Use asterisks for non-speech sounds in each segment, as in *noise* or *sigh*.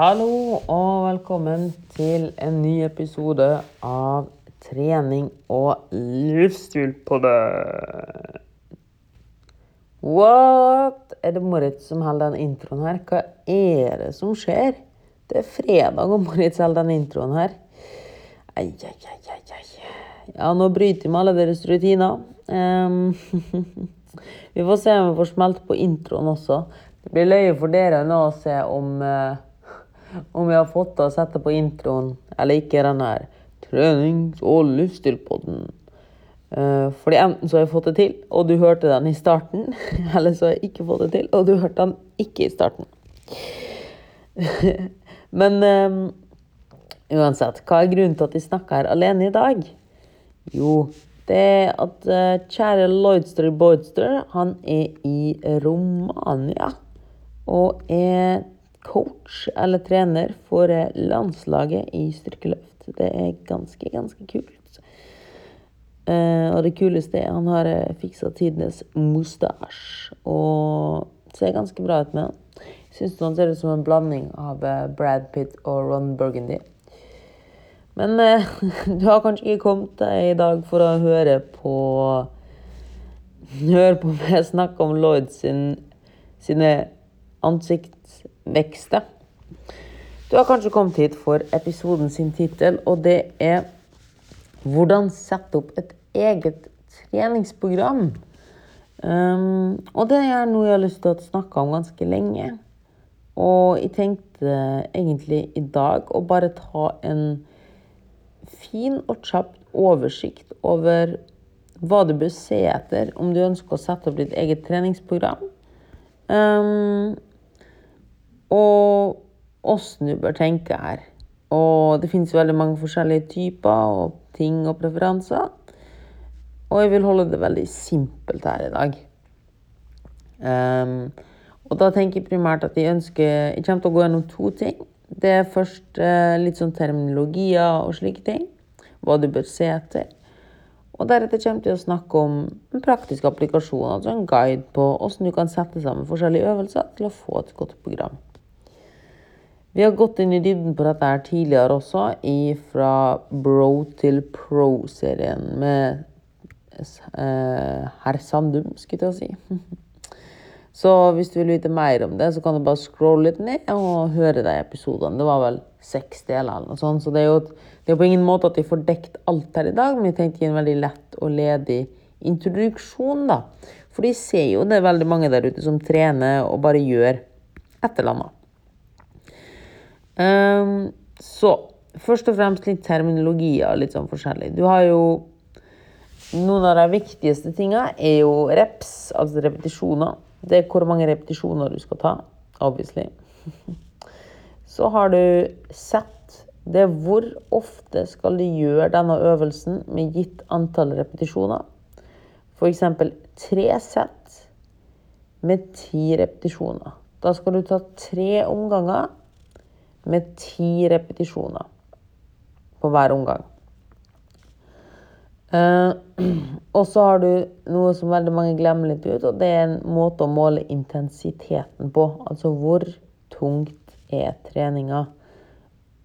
Hallo og velkommen til en ny episode av Trening og livsstil på det. What? Er det Moritz som holder den introen her? Hva er det som skjer? Det er fredag, og Moritz holder den introen her. Ai, ai, ai, ai, ai. Ja, nå bryter vi med alle deres rutiner. Um, *laughs* vi får se om vi får smelt på introen også. Det blir løye for dere nå å se om, eh, om vi har fått til å sette på introen eller ikke den her trenings- og livsstilpodden. Uh, fordi enten så har jeg fått det til, og du hørte den i starten, *laughs* eller så har jeg ikke fått det til, og du hørte den ikke i starten. *laughs* Men um, uansett, hva er grunnen til at vi snakker her alene i dag? Jo, det er at uh, kjære Lloydster Boydster, han er i Romania. Og er coach eller trener for landslaget i styrkeløft. Det er ganske, ganske kult. Uh, og det kuleste er han har uh, fiksa tidenes mustasje. Og ser ganske bra ut med han. Syns han ser ut som en blanding av uh, Brad Pitt og Ron Burgundy. Men *laughs* du har kanskje ikke kommet deg i dag for å høre på Høre på meg snakke om Lloyd sin, sine ansiktsvekster. Du har kanskje kommet hit for episoden sin tittel, og det er 'Hvordan sette opp et eget treningsprogram'. Um, og det er noe jeg har lyst til å snakke om ganske lenge. Og jeg tenkte egentlig i dag å bare ta en fin og kjapp oversikt over hva du bør se etter om du ønsker å sette opp ditt eget treningsprogram. Um, og åssen du bør tenke her. Og det finnes veldig mange forskjellige typer og ting og preferanser. Og jeg vil holde det veldig simpelt her i dag. Um, og da tenker jeg primært at jeg ønsker Jeg kommer til å gå gjennom to ting. Det er først uh, litt sånn terminologier og slike ting. Hva du bør se etter. Og deretter kommer jeg til å snakke om en praktisk applikasjon, altså en guide på hvordan du kan sette sammen forskjellige øvelser til å få et godt program. Vi har gått inn i dybden på dette her tidligere også, fra Bro til Pro-serien med eh, herr Sandum, skulle jeg si. *laughs* Så hvis du vil vite mer om det, så kan du bare scrolle litt ned og høre de episodene. Det var vel seks deler eller noe sånt, så det er jo, det er på ingen måte at vi får dekt alt her i dag, men vi tenkte å gi en veldig lett og ledig introduksjon, da. For de ser jo det er veldig mange der ute som trener og bare gjør et eller annet. Um, så først og fremst litt terminologier, litt sånn forskjellig. Du har jo Noen av de viktigste tinga er jo reps, altså repetisjoner. Det er hvor mange repetisjoner du skal ta, obviously. *laughs* Så har du sett. Det er hvor ofte skal du gjøre denne øvelsen med gitt antall repetisjoner. F.eks. tre sett med ti repetisjoner. Da skal du ta tre omganger med ti repetisjoner på hver omgang. Uh, *clears throat* og så har du noe som veldig mange glemmer litt ut, og det er en måte å måle intensiteten på. Altså hvor tungt er treninga.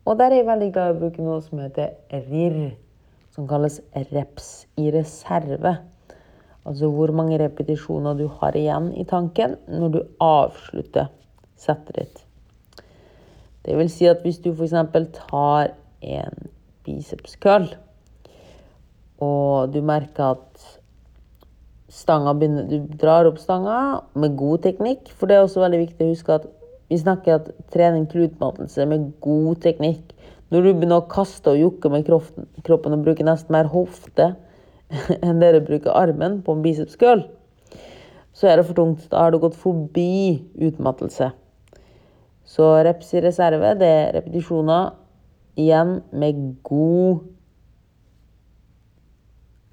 Og der er jeg veldig glad i å bruke noe som heter RIR, som kalles reps i reserve. Altså hvor mange repetisjoner du har igjen i tanken når du avslutter settet ditt. Det vil si at hvis du f.eks. tar en bicepskøll, og du merker at stanga begynner Du drar opp stanga med god teknikk, for det er også veldig viktig å huske at vi snakker at trening til utmattelse med god teknikk. Når du begynner å kaste og jukke med kroppen, og bruker nesten mer hofte *laughs* enn dere bruker armen på en bicepskøll, så er det for tungt. Da har du gått forbi utmattelse. Så reps i reserve, det er repetisjoner igjen med god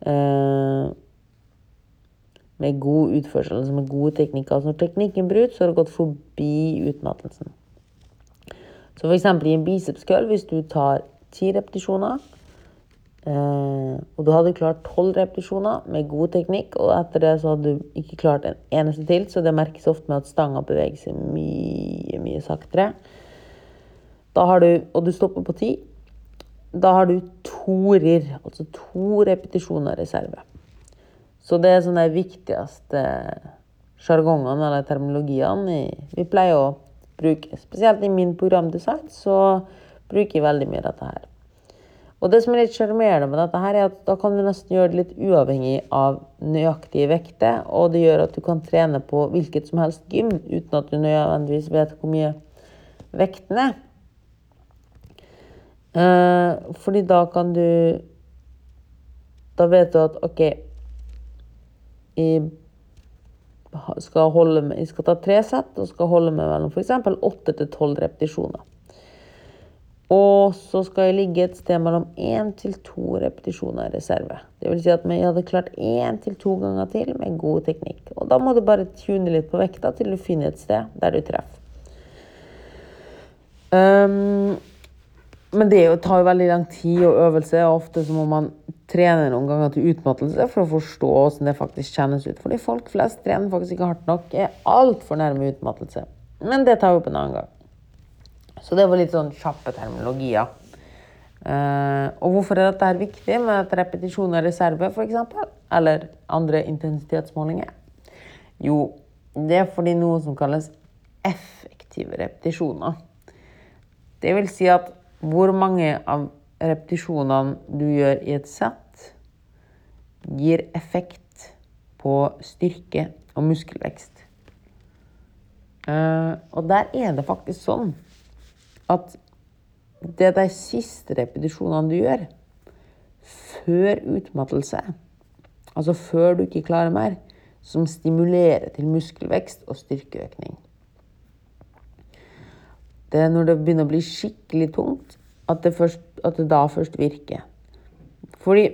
eh, Med god utførsel, altså med gode teknikker. Altså når teknikken brutt, så har det gått forbi utmattelsen. Så f.eks. i en bicepskøll, hvis du tar ti repetisjoner eh, og du hadde klart tolv repetisjoner med god teknikk, og etter det så hadde du ikke klart en eneste til, så det merkes ofte med at stanga beveger seg mye, saktere. Da har du, og du stopper på ti. Da har du to RIR, altså to repetisjoner reserve. Så det er sånne de viktigste sjargongene eller terminologiene vi pleier å bruke. Spesielt i min programdesign så bruker jeg veldig mye dette her. Og det som er litt sjarmerende med dette, her er at da kan du nesten gjøre det litt uavhengig av nøyaktige vekter. Og det gjør at du kan trene på hvilket som helst gym uten at du nødvendigvis vet hvor mye vekten er. Eh, fordi da kan du Da vet du at OK Jeg skal, holde med, jeg skal ta tre sett og skal holde med mellom f.eks. åtte til tolv repetisjoner. Og så skal jeg ligge et sted mellom én til to repetisjoner i reserve. Det vil si at jeg hadde klart én til to ganger til med god teknikk. Og da må du bare tune litt på vekta til du finner et sted der du treffer. Um, men det tar jo veldig lang tid og øvelse, og ofte så må man trene noen ganger til utmattelse for å forstå hvordan det faktisk kjennes ut. Fordi folk flest trener faktisk ikke hardt nok, er altfor nærme utmattelse. Men det tar vi opp en annen gang. Så det var litt sånn kjappe terminologier. Uh, og hvorfor er dette viktig med at repetisjon av reserve, f.eks.? Eller andre intensitetsmålinger? Jo, det er fordi noe som kalles effektive repetisjoner. Det vil si at hvor mange av repetisjonene du gjør i et sett, gir effekt på styrke og muskelvekst. Uh, og der er det faktisk sånn at det er de siste repetisjonene du gjør, før utmattelse, altså før du ikke klarer mer, som stimulerer til muskelvekst og styrkeøkning. Det er når det begynner å bli skikkelig tungt, at det, først, at det da først virker. Fordi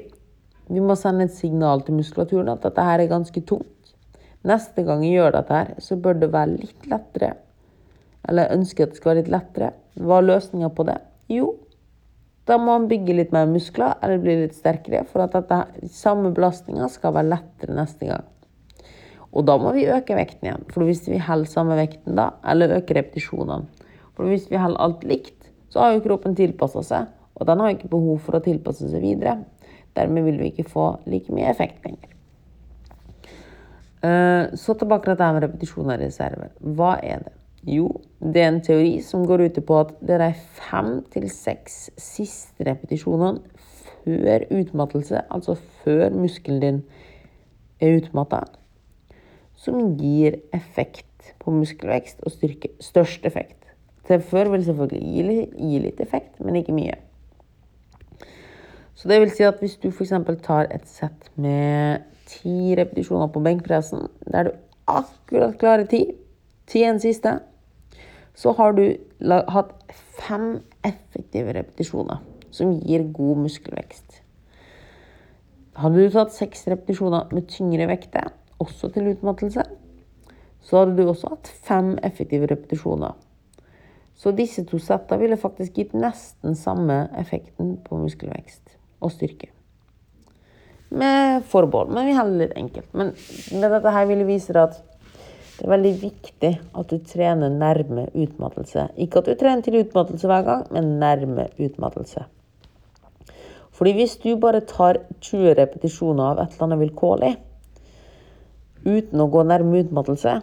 vi må sende et signal til muskulaturen at dette her er ganske tungt. Neste gang jeg gjør dette, her, så bør det være litt lettere. Eller ønsker at det skal være litt lettere. Hva er løsninga på det? Jo, da må man bygge litt mer muskler eller bli litt sterkere for at dette, samme belastninga skal være lettere neste gang. Og da må vi øke vekten igjen. For hvis vi holder samme vekten da, eller øker repetisjonene For hvis vi holder alt likt, så har jo kroppen tilpassa seg, og den har ikke behov for å tilpasse seg videre. Dermed vil vi ikke få like mye effekt lenger. Eh, så tilbake til dette med repetisjon av reserve. Hva er det? Jo, det er en teori som går ut på at det er de fem til seks siste repetisjonene før utmattelse, altså før muskelen din er utmatta, som gir effekt på muskelvekst og styrke. Størst effekt. Til før vil selvfølgelig gi, gi litt effekt, men ikke mye. Så det vil si at hvis du f.eks. tar et sett med ti repetisjoner på benkpressen, der du akkurat klarer ti, ti en siste, så har du hatt fem effektive repetisjoner som gir god muskelvekst. Hadde du tatt seks repetisjoner med tyngre vekter, også til utmattelse, så hadde du også hatt fem effektive repetisjoner. Så disse to settene ville faktisk gitt nesten samme effekten på muskelvekst og styrke. Med forbehold, men vi holder litt enkelt. Men dette her ville vise at det er veldig viktig at du trener nærme utmattelse. Ikke at du trener til utmattelse hver gang, men nærme utmattelse. Fordi hvis du bare tar 20 repetisjoner av et eller annet vilkårlig uten å gå nærme utmattelse,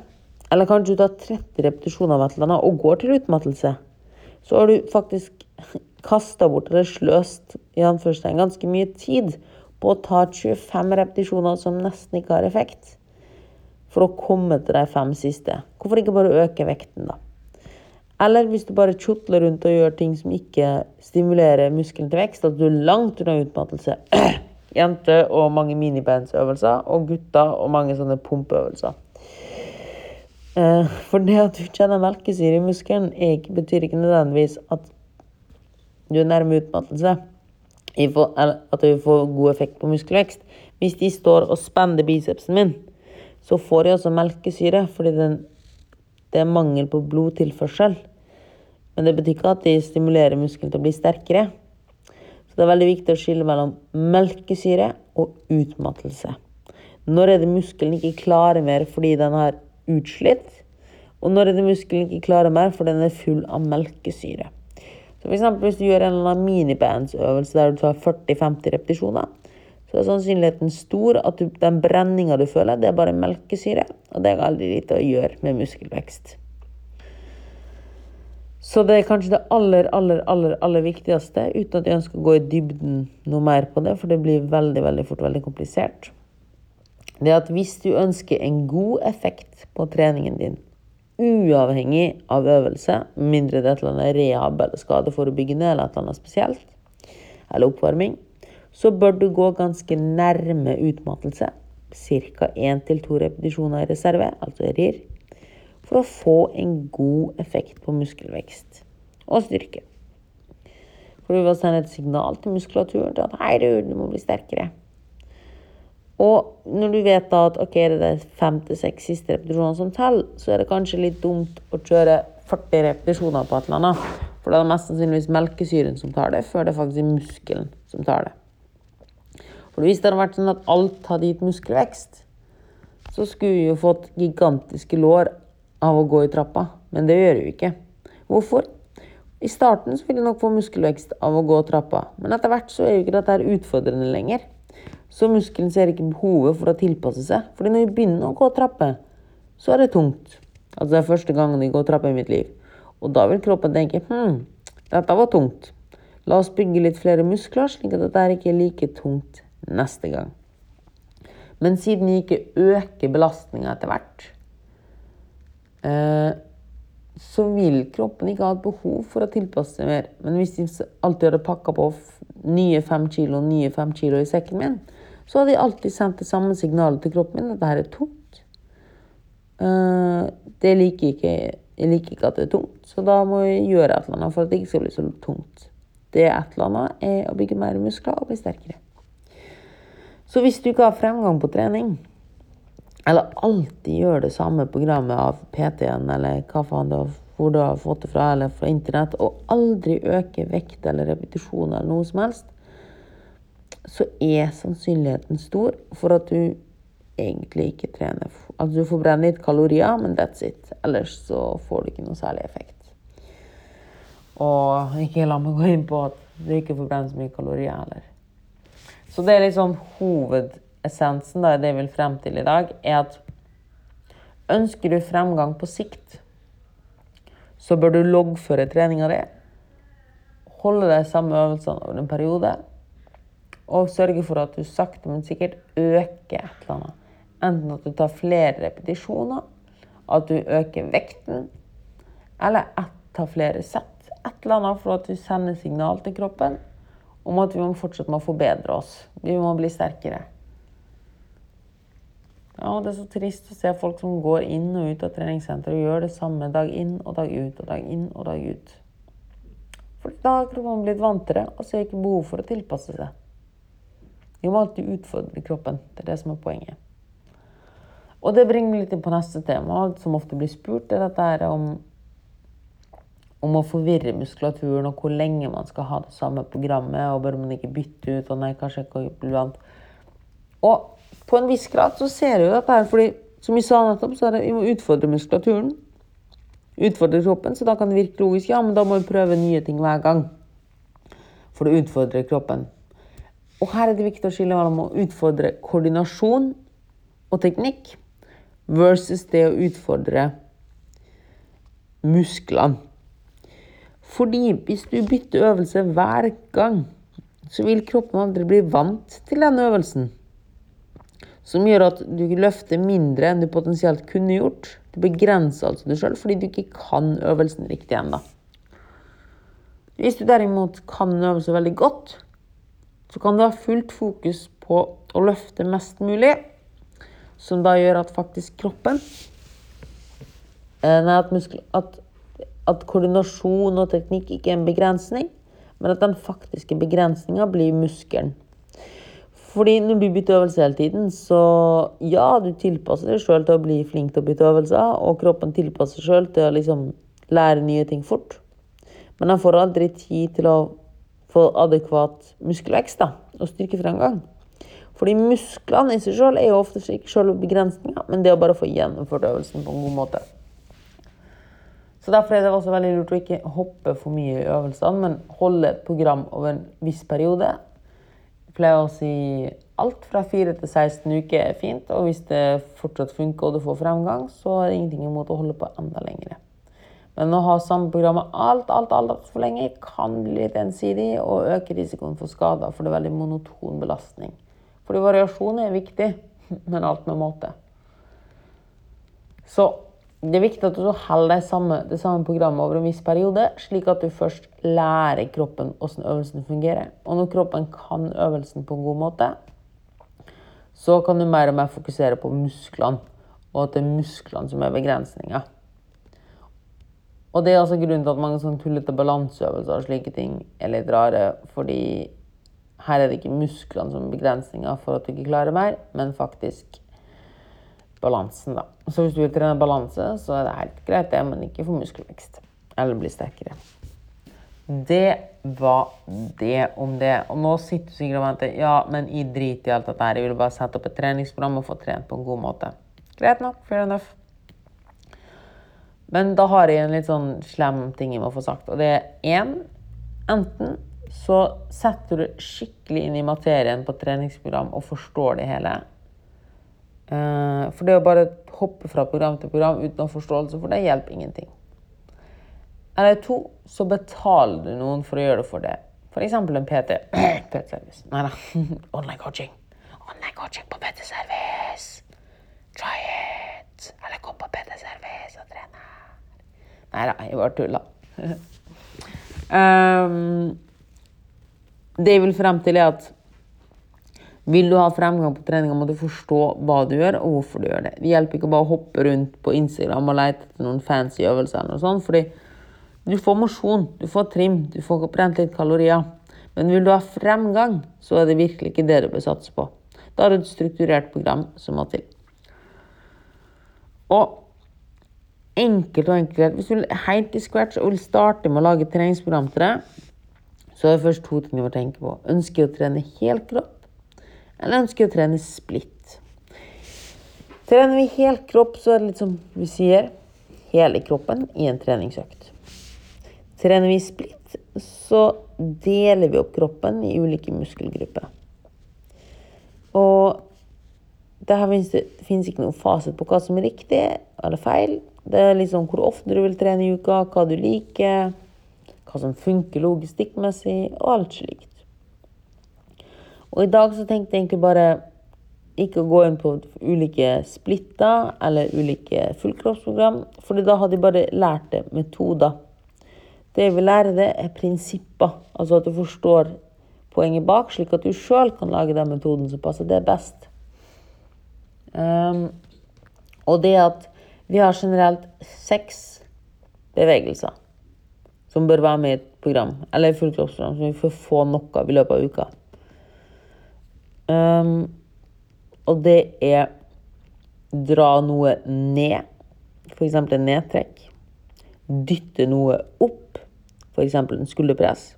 eller kanskje du tar 30 repetisjoner av et eller annet og går til utmattelse, så har du faktisk kasta bort eller sløst i ganske mye tid på å ta 25 repetisjoner som nesten ikke har effekt for å komme til de fem siste. Hvorfor ikke bare øke vekten, da? Eller hvis du bare tjotler rundt og gjør ting som ikke stimulerer muskelen til vekst, at du er langt unna utmattelse. *clears throat* Jente og mange minibandsøvelser, og gutter og mange sånne pumpeøvelser. Eh, for det at du kjenner melkesyre i muskelen, betyr ikke nødvendigvis at du er nærme utmattelse. At du får god effekt på muskelvekst. Hvis de står og spenner bicepsen min, så får de også melkesyre fordi den, det er mangel på blodtilførsel. Men det betyr ikke at de stimulerer muskelen til å bli sterkere. Så det er veldig viktig å skille mellom melkesyre og utmattelse. Når er det muskelen ikke klarer mer fordi den har utslitt? Og når er det muskelen ikke klarer mer fordi den er full av melkesyre? Så for eksempel, hvis du gjør en minibandsøvelse der du tar 40-50 repetisjoner, så er sannsynligheten stor at du, den brenninga du føler, det er bare melkesyre. Og det har aldri lite å gjøre med muskelvekst. Så det er kanskje det aller, aller, aller, aller viktigste, uten at jeg ønsker å gå i dybden noe mer på det, for det blir veldig, veldig fort veldig komplisert. Det er at hvis du ønsker en god effekt på treningen din, uavhengig av øvelse, mindre det er et eller annet rehab eller skadeforebyggende eller et eller annet spesielt, eller oppvarming, så bør du gå ganske nærme utmattelse, ca. 1-2 repetisjoner i reserve, altså RIR, for å få en god effekt på muskelvekst og styrke. For du vil sende et signal til muskulaturen til at 'hei, du, du må bli sterkere'. Og når du vet da at ok, det er fem til seks siste repetisjoner som teller, så er det kanskje litt dumt å kjøre 40 repetisjoner på et eller annet. For da er det mest sannsynligvis melkesyren som tar det, før det er faktisk muskelen som tar det. For hvis det hadde vært sånn at alt hadde gitt muskelvekst, så skulle vi jo fått gigantiske lår av å gå i trappa. Men det gjør vi ikke. Hvorfor? I starten så vil du nok få muskelvekst av å gå trappa, men etter hvert så er jo ikke dette utfordrende lenger. Så muskelen ser ikke behovet for å tilpasse seg. Fordi når vi begynner å gå trapper, så er det tungt. Altså det er første gangen jeg går trapper i mitt liv. Og da vil kroppen tenke hm, dette var tungt. La oss bygge litt flere muskler, slik at dette ikke er like tungt neste gang. Men siden jeg ikke øker belastninga etter hvert, eh, så vil kroppen ikke ha et behov for å tilpasse seg mer. Men hvis de alltid hadde pakka på nye fem kilo, nye fem kilo i sekken min, så hadde de alltid sendt det samme signalet til kroppen min, at dette er tungt. Uh, det liker ikke, jeg liker ikke at det er tungt, så da må jeg gjøre et eller annet for at det ikke skal bli så tungt. Det et eller annet er å bygge mer muskler og bli sterkere. Så hvis du ikke har fremgang på trening, eller alltid gjør det samme programmet av PT-en, eller hva faen det er, hvor du har fått det fra, eller fra internett, og aldri øker vekt eller repetisjon eller noe som helst, så er sannsynligheten stor for at du egentlig ikke trener. Altså du får brenne litt kalorier, men that's it. Ellers så får du ikke noe særlig effekt. Og ikke la meg gå inn på at du ikke får brenne så mye kalorier heller. Så det er liksom hovedessensen da, det jeg vil frem til i dag, er at ønsker du fremgang på sikt, så bør du loggføre treninga di. Holde deg samme øvelsene over en periode og sørge for at du sakte, men sikkert øker et eller annet. Enten at du tar flere repetisjoner, at du øker vekten, eller at tar flere sett. Et eller annet for at du sender signal til kroppen om at vi må fortsette med å forbedre oss. Vi må bli sterkere. Ja, Det er så trist å se folk som går inn og ut av treningssenteret og gjør det samme dag inn og dag ut og dag inn og dag ut. For da har kroppen blitt vantere og ser ikke behov for å tilpasse seg. Vi må alltid utfordre kroppen. Det er det som er poenget. Og det bringer meg litt inn på neste tema, som ofte blir spurt. er dette om, om å forvirre muskulaturen, og hvor lenge man skal ha det samme programmet. Og bør man ikke bytte ut? Og nei, kanskje ikke iblant. Og på en viss grad så ser jeg jo dette her, fordi som vi sa nettopp, så er det vi må utfordre muskulaturen. Utfordre kroppen, så da kan det virke logisk. Ja, men da må vi prøve nye ting hver gang. For å utfordre kroppen. Og her er det viktig å skille mellom å utfordre koordinasjon og teknikk versus det å utfordre musklene. Fordi hvis du bytter øvelse hver gang, så vil kroppen aldri bli vant til den øvelsen. Som gjør at du løfter mindre enn du potensielt kunne gjort. Du begrenser altså deg sjøl fordi du ikke kan øvelsen riktig ennå. Hvis du derimot kan en øvelse veldig godt, så kan du ha fullt fokus på å løfte mest mulig, som da gjør at faktisk kroppen eh, at, muskel, at, at koordinasjon og teknikk ikke er en begrensning, men at den faktiske begrensninga blir muskelen. Fordi når du bytter øvelse hele tiden, så ja, du tilpasser deg sjøl til å bli flink til å bytte øvelser, og kroppen tilpasser seg sjøl til å liksom lære nye ting fort. Men den får aldri tid til å få adekvat muskelvekst da, og styrkefremgang. Fordi musklene i seg sjøl er jo ofte ikke sjølve begrensninga, men det å bare få gjennomført øvelsen på en god måte. Så Derfor er det også veldig lurt å ikke hoppe for mye i øvelsene, men holde et program over en viss periode. Jeg pleier å si alt fra 4 til 16 uker er fint, og hvis det fortsatt funker og du får fremgang, så er det ingenting imot å holde på enda lenger. Men å ha samme programmet alt, alt, alt, alt for lenge kan bli litt ensidig og øke risikoen for skader, for det er veldig monoton belastning. Fordi variasjon er viktig, *laughs* men alt med måte. Så det er viktig at du holder det samme, det samme programmet over en viss periode, slik at du først lærer kroppen hvordan øvelsen fungerer. Og når kroppen kan øvelsen på en god måte, så kan du mer og mer fokusere på musklene, og at det er musklene som er begrensninga. Og det er altså grunnen til at mange sånn tullete balanseøvelser og slike ting er litt rare. Fordi her er det ikke musklene som er begrensninga for at du ikke klarer mer, men faktisk balansen, da. Så hvis du vil trene balanse, så er det helt greit, det, men ikke for muskelvekst. Eller bli sterkere. Det var det om det. Og nå sitter du sikkert og venter. Ja, men jeg driter i alt dette her. Jeg vil bare sette opp et treningsprogram og få trent på en god måte. Greit nok. Fair enough. Men da har jeg en litt sånn slem ting jeg må få sagt. Og det er én Enten så setter du skikkelig inn i materien på treningsprogram og forstår det hele. Eh, for det å bare hoppe fra program til program uten å ha forståelse for det, hjelper ingenting. Eller to, så betaler du noen for å gjøre det for det. F.eks. en PT. *clears throat* PT-service. Nei da. *laughs* Online coaching. Online coaching på PT-service. Try it. Eller kom på PT-service og trene. Nei da, jeg bare tulla. *laughs* um, det jeg vil frem til, er at vil du ha fremgang på treninga, må du forstå hva du gjør, og hvorfor du gjør det. Det hjelper ikke bare å hoppe rundt på Instagram og lete etter noen fancy øvelser. eller noe sånt, fordi du får mosjon, du får trim, du får brent litt kalorier. Men vil du ha fremgang, så er det virkelig ikke det du bør satse på. Da har du et strukturert program som må til. Og enkelt og enkelt. Hvis du vil helt i scratch og vil starte med å lage treningsprogram til deg, så er det først to ting du må tenke på. Ønsker du å trene helt kropp, eller ønsker å trene splitt? Trener vi hel kropp, så er det litt som vi sier hele kroppen i en treningsøkt. Trener vi splitt, så deler vi opp kroppen i ulike muskelgrupper. Og det finnes ikke noen fasit på hva som er riktig eller feil. Det er liksom hvor ofte du vil trene i uka, hva du liker, hva som funker logistikkmessig, og alt slikt. Og i dag så tenkte jeg egentlig bare ikke å gå inn på ulike splitter eller ulike fullkroppsprogram, for da hadde jeg bare lært det metoder. Det jeg vil lære det, er prinsipper. Altså at du forstår poenget bak, slik at du sjøl kan lage den metoden som passer det best. Um, og det at vi har generelt seks bevegelser som bør være med i et program, eller fullkroppsprogram, som vi får få av i løpet av uka. Um, og det er dra noe ned, f.eks. en nedtrekk. Dytte noe opp, f.eks. en skulderpress.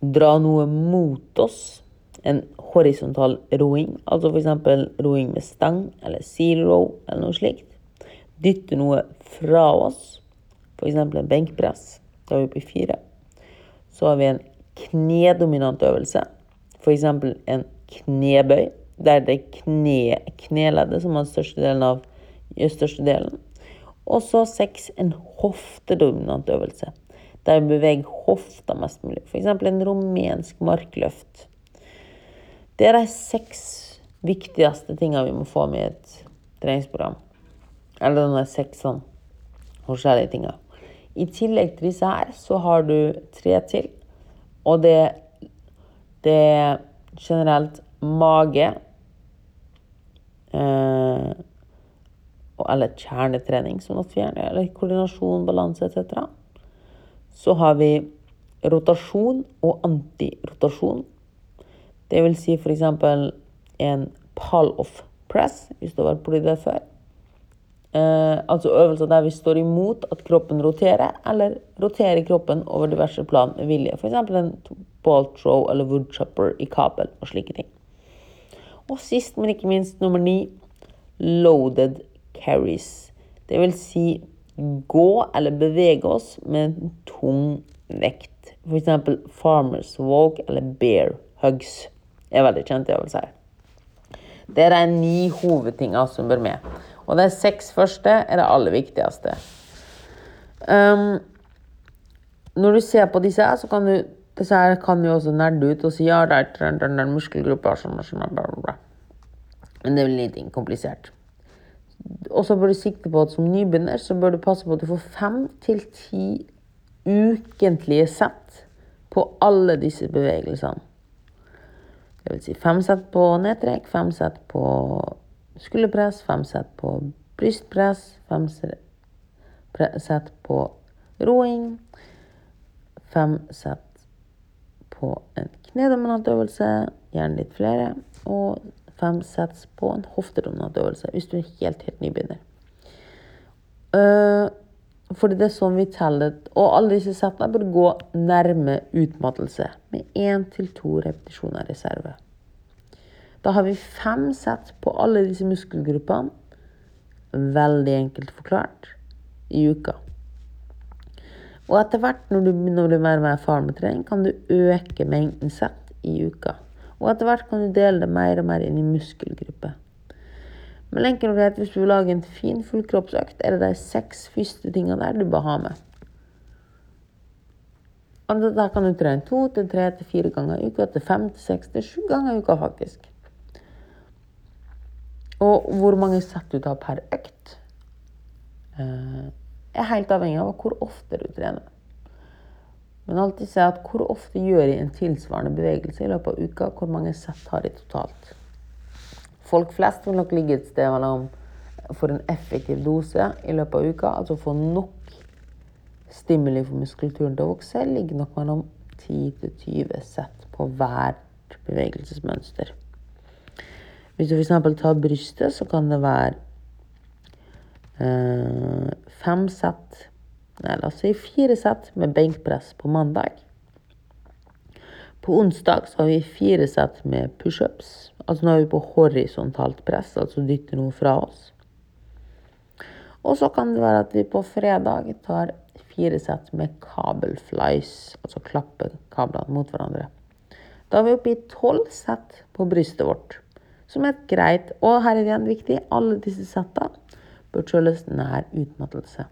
Dra noe mot oss, en horisontal roing, altså f.eks. roing med stang eller seal row eller noe slikt. Dytte noe fra oss, f.eks. en benkpress. Da er vi oppe i fire. Så har vi en knedominant øvelse, f.eks. en knebøy, der det er kne, kneleddet som har største delen av største delen. Og så seks en hoftedominant øvelse, der vi beveger hofta mest mulig. F.eks. en rumensk markløft det er de seks viktigste tingene vi må få med i et treningsprogram. Eller de seks sånn forskjellige tingene. I tillegg til disse her, så har du tre til. Og det, det er generelt mage eh, Eller kjernetrening, som gjerne Eller koordinasjon, balanse etc. Så har vi rotasjon og antirotasjon. Det vil si f.eks. en pall-off press, hvis du har vært borti det før. Eh, altså øvelser der vi står imot at kroppen roterer, eller roterer kroppen over diverse plan med vilje. F.eks. en ball throw eller woodchopper i kabel og slike ting. Og sist, men ikke minst nummer ni loaded carries. Det vil si gå eller bevege oss med en tung vekt. F.eks. farmers walk eller bear hugs Det er veldig kjente øvelser. Det er de ni hovedtingene som bør med. Og de seks første er det aller viktigste. Um, når du ser på disse, så kan du disse kan jo også nerde ut og si ja, det er den, muskelgruppa sånn og sånn. Bla, bla. Men det er vel litt komplisert. Og så bør du sikte på at som nybegynner så bør du passe på at du får fem til ti ukentlige sett på alle disse bevegelsene. Det vil si fem sett på nedtrekk, fem sett på skulderpress, fem sett på brystpress, fem sett på roing, fem sett på en knedominantøvelse, gjerne litt flere, og fem sets på en hoftedominantøvelse hvis du er helt, helt nybegynner. Uh, fordi det er sånn vi teller. Og alle disse settene bør gå nærme utmattelse med én til to repetisjoner reserve. Da har vi fem sett på alle disse muskelgruppene, veldig enkelt forklart, i uka. Og etter hvert, når du begynner å bli mer og mer erfaren med trening, kan du øke mengden sett i uka. Og etter hvert kan du dele det mer og mer inn i muskelgrupper. Men enkelt og greit, hvis du vil lage en fin fullkroppsøkt, er det de seks første tingene der du bør ha med. Og dette kan du trene to til tre til fire ganger i uka, til fem til seks til sju ganger i uka, faktisk. Og hvor mange sett du tar per økt, eh, er helt avhengig av hvor ofte du trener. Men alltid se at hvor ofte gjør jeg en tilsvarende bevegelse i løpet av uka, hvor mange sett har jeg totalt. Folk flest vil nok ligge et sted mellom for en effektiv dose i løpet av uka, altså få nok stimuli for muskulaturen til å vokse, ligger nok mellom 10-20 sett på hvert bevegelsesmønster. Hvis du f.eks. tar brystet, så kan det være fem sett Nei, la oss si fire sett med benkpress på mandag. På onsdag så har vi fire sett med pushups. Altså nå er vi på horisontalt press, altså dytter noe fra oss. Og så kan det være at vi på fredag tar fire sett med kabelflies, altså klapper kablene mot hverandre. Da er vi oppe i tolv sett på brystet vårt, som er greit. Og her er det igjen viktig, alle disse settene bør kjøles nær utmattelse.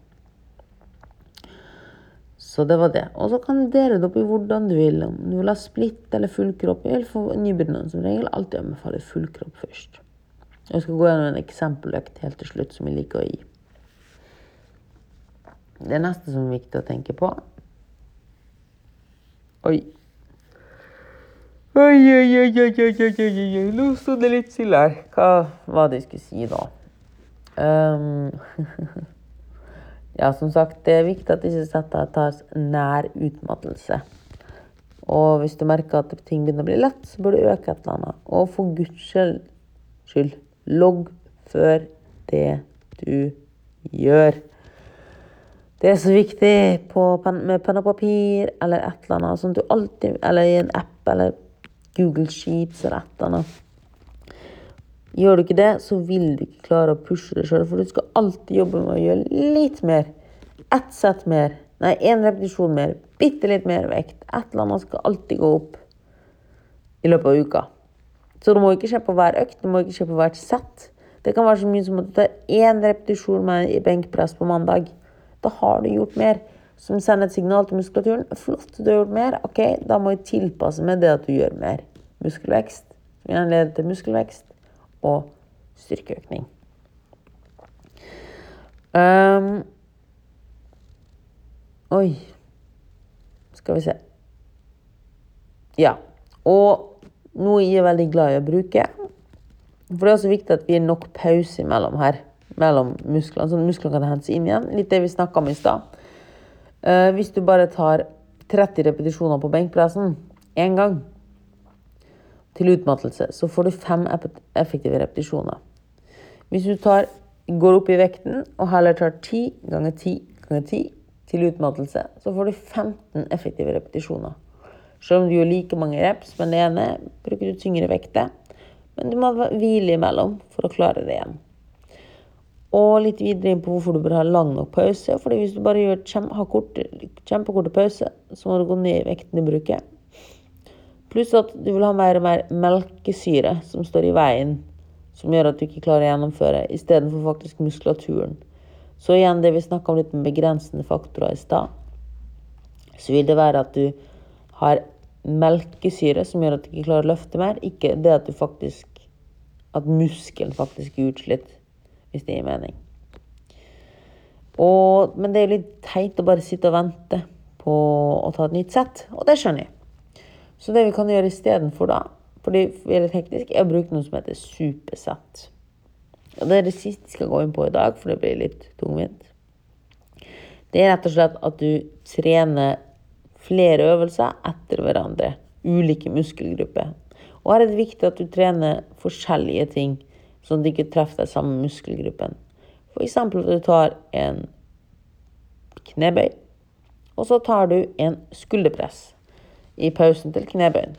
Så det var det. Og så kan du dele det opp i hvordan du vil. Om du vil ha splitt eller full kropp. Jeg vil for nybegynnere som regel alltid anbefale full kropp først. Jeg skal gå gjennom en eksempeløkt helt til slutt som jeg liker å gi. Det neste som er viktig å tenke på Oi. Oi, oi, oi, oi, oi, oi, oi, Nå sto det litt stille her. Hva var det jeg skulle si da? Um, *laughs* Ja, som sagt, det er viktig at disse settene tas nær utmattelse. Og hvis du merker at ting begynner å bli lett, så bør du øke et eller annet. Og for guds skyld, logg før det du gjør. Det er så viktig på, med penn og papir eller et eller annet. Sånn at du alltid, eller i en app eller Google Sheets eller et eller annet. Gjør du ikke det, så vil du ikke klare å pushe deg sjøl, for du skal alltid jobbe med å gjøre litt mer. Ett sett mer. Nei, én repetisjon mer. Bitte litt mer vekt. Et eller annet skal alltid gå opp i løpet av uka. Så det må ikke skje på hver økt, det må ikke skje på hvert sett. Det kan være så mye som at du tar én repetisjon med benkpress på mandag. Da har du gjort mer. Som sender et signal til muskulaturen. Flott, du har gjort mer. Ok, da må jeg tilpasse meg det at du gjør mer. Muskelvekst, som igjen leder til muskelvekst og styrkeøkning. Um, oi Skal vi se. Ja. Og noe jeg er veldig glad i å bruke. For det er også viktig at vi har nok pause imellom her. Mellom musklene, sånn at musklene kan hentes inn igjen. Litt det vi snakka om i stad. Uh, hvis du bare tar 30 repetisjoner på benkpressen én gang, til utmattelse, så får du fem effektive repetisjoner. Hvis du tar, går opp i vekten og heller tar ti ganger ti ganger ti til utmattelse, så får du 15 effektive repetisjoner. Selv om du gjør like mange reps med det ene, bruker du tyngre vekter. Men du må hvile imellom for å klare det igjen. Og litt videre inn på hvorfor du bør ha lang nok pause. fordi hvis du bare gjør har korte, kjempekorte pause, så må du gå ned i vekten du bruker. Pluss at du vil ha mer og mer melkesyre som står i veien, som gjør at du ikke klarer å gjennomføre, istedenfor faktisk muskulaturen. Så igjen det vi snakka om litt med begrensende faktorer i stad, så vil det være at du har melkesyre som gjør at du ikke klarer å løfte mer, ikke det at du faktisk at muskelen faktisk er utslitt hvis det gir mening. Og, men det er jo litt teit å bare sitte og vente på å ta et nytt sett, og det skjønner jeg. Så det vi kan gjøre istedenfor da, fordi vi er teknisk, er å bruke noe som heter supersett. Og det er det siste jeg skal gå inn på i dag, for det blir litt tungvint. Det er rett og slett at du trener flere øvelser etter hverandre. Ulike muskelgrupper. Og her er det viktig at du trener forskjellige ting sånn at du ikke treffer deg samme muskelgruppen. F.eks. at du tar en knebøy, og så tar du en skulderpress i pausen til knebøyen.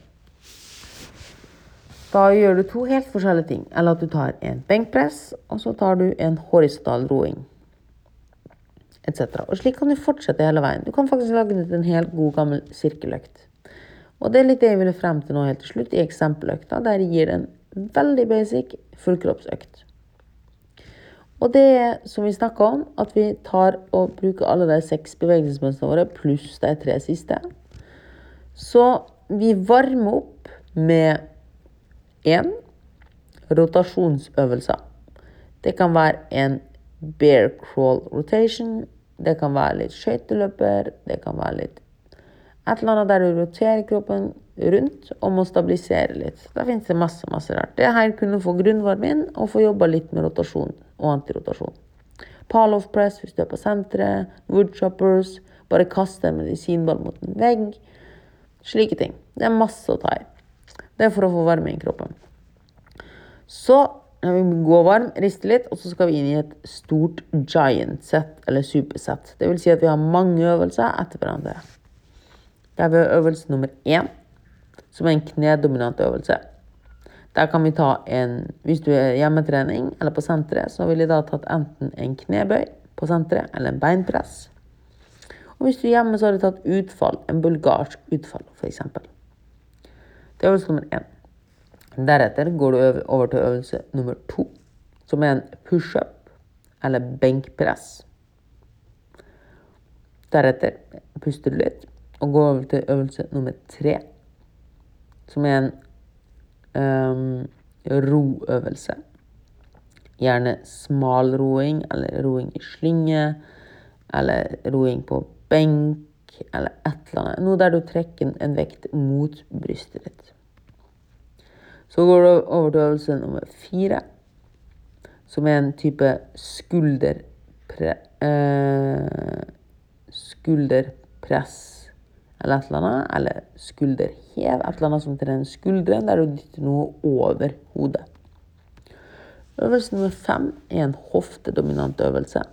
Da gjør du to helt forskjellige ting. Eller at du tar en benkpress, og så tar du en horisontal roing. Etc. Og slik kan du fortsette hele veien. Du kan faktisk lage ut en helt god, gammel sirkeløkt. Og det er litt det jeg ville frem til nå helt til slutt, i eksempeløkta, der jeg gir en veldig basic fullkroppsøkt. Og det er, som vi snakka om, at vi tar og bruker alle de seks bevegelsesmønstrene våre pluss de tre siste. Så vi varmer opp med én rotasjonsøvelse. Det kan være en bear crawl rotation. Det kan være litt skøyteløper. Det kan være litt et eller annet der du roterer kroppen rundt og må stabilisere litt. Da finnes det masse masse rart. Det her kunne få grunnvarme inn og få jobba litt med rotasjon og antirotasjon. Pall-off press hvis du er på senteret. Woodchoppers. Bare kaste en medisinball mot en vegg. Slike ting. Det er masse å ta i. Det er for å få varme i kroppen. Så når vi går varm, rister litt, og så skal vi inn i et stort giant set, eller supersett. Det vil si at vi har mange øvelser etter hverandre. Der er har øvelse nummer én, som er en knedominant øvelse. Der kan vi ta en Hvis du er hjemmetrening eller på senteret, så ville jeg da tatt enten en knebøy på senteret eller en beinpress. Og hvis du er hjemme, så har du tatt utfall, en bulgarsk utfall, f.eks. Det er øvelse nummer én. Deretter går du over til øvelse nummer to, som er en pushup eller benkpress. Deretter puster du litt og går over til øvelse nummer tre, som er en um, roøvelse. Gjerne smalroing, eller roing i slynge, eller roing på benk, eller et eller annet. Noe der du trekker en vekt mot brystet ditt. Så går du over til øvelse nummer fire, som er en type skulderpre, Eh, skulderpress eller et eller annet. Eller skulderhev. Et eller annet som trener skulderen, der du dytter noe over hodet. Øvelse nummer fem er en hoftedominant øvelse.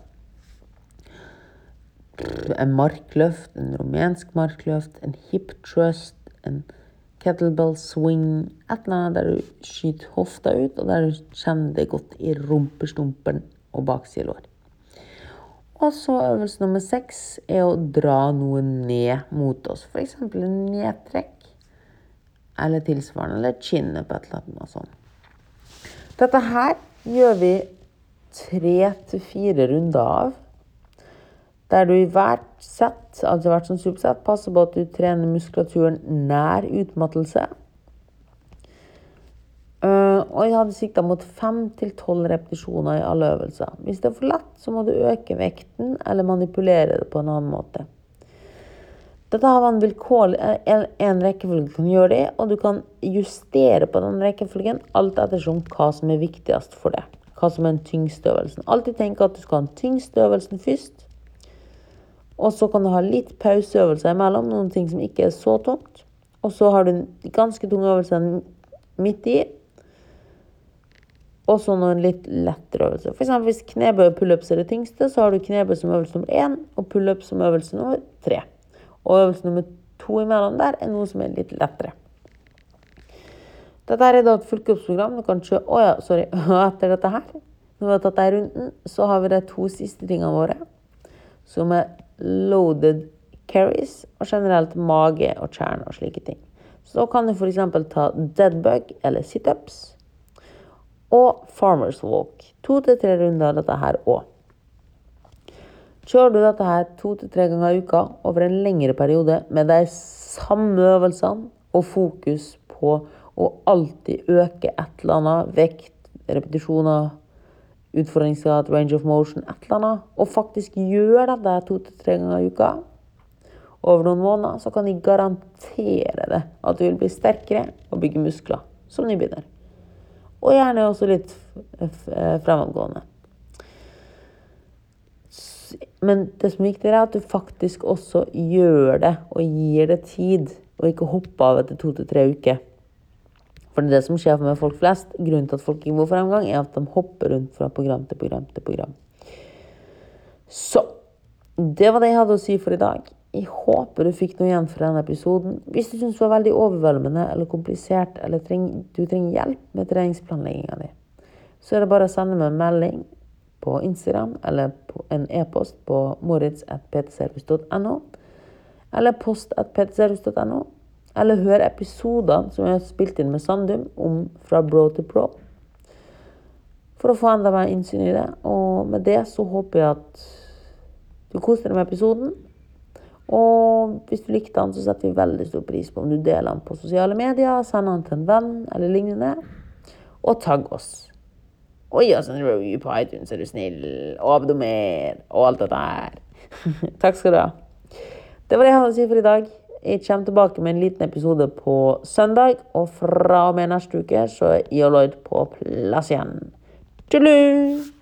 En markløft, en rumensk markløft, en hip trust, en kettlebell swing. Et eller annet der du skyter hofta ut, og der du kjenner det godt i rumpestumpen og baksidelår. Og så øvelse nummer seks er å dra noe ned mot oss. F.eks. en nedtrekk eller tilsvarende, eller chin-up eller noe sånt. Dette her gjør vi tre til fire runder av. Der du i hvert sett, altså hvert sånn supersett, passer på at du trener muskulaturen nær utmattelse. Uh, og jeg hadde sikta mot fem til tolv repetisjoner i alle øvelser. Hvis det er for lett, så må du øke vekten eller manipulere det på en annen måte. Dette har en vilkårlig en, en rekkefølge du kan gjøre det og du kan justere på den rekkefølgen alt ettersom hva som er viktigst for deg. Hva som er den tyngste øvelsen. Alltid tenk at du skal ha den tyngste øvelsen først. Og så kan du ha litt pauseøvelser imellom, noen ting som ikke er så tungt. Og så har du en ganske tung øvelse midt i, og så noen litt lettere øvelser. F.eks. hvis knebøy og pullups er det tyngste, så har du knebøy som øvelse nummer én og pullups som øvelse nummer tre. Og øvelse nummer to imellom der er noe som er litt lettere. Dette er da et fullkroppsprogram. Du kan kjøre Å oh ja, sorry. *laughs* Etter dette her Når vi har tatt denne runden, så har vi de to siste tingene våre, som er loaded carries og generelt mage og kjerne og slike ting. Så kan du f.eks. ta deadbug eller situps og farmers walk. To til tre runder dette her òg. Kjører du dette her to til tre ganger i uka over en lengre periode med de samme øvelsene og fokus på å alltid øke et eller annet, vekt, repetisjoner, utfordringsgrad, range of motion, et eller annet, og faktisk gjør dette to til tre ganger i uka over noen måneder, så kan de garantere det at du vil bli sterkere og bygge muskler som nybegynner. Og gjerne også litt fremadgående. Men det som er viktig, er at du faktisk også gjør det og gir det tid. Og ikke hopper av etter to til tre uker. For det er det som skjer med folk flest. Grunnen til at folk ikke får fremgang, er at de hopper rundt fra program til program til program. Så det var det jeg hadde å si for i dag. Jeg håper du fikk noe igjen fra denne episoden. Hvis du syns det var veldig overveldende eller komplisert, eller du trenger hjelp med treningsplanlegginga di, så er det bare å sende meg en melding på Instagram eller på en e-post på moritz.ptservice.no. Eller post.ptservice.no. Eller hør episodene som jeg har spilt inn med Sandum om fra bro til pro. For å få enda mer innsyn i det. Og med det så håper jeg at du koser deg med episoden. Og hvis du likte den, så setter vi veldig stor pris på om du deler den på sosiale medier, sender den til en venn eller lignende, og tagg oss. Og gi oss en review på iTunes, er du snill. Og abdomer, Og alt dette her. *laughs* Takk skal du ha. Det var det jeg hadde å si for i dag. Jeg kommer tilbake med en liten episode på søndag. Og fra og med neste uke så er Lloyd på plass igjen. Tjullu!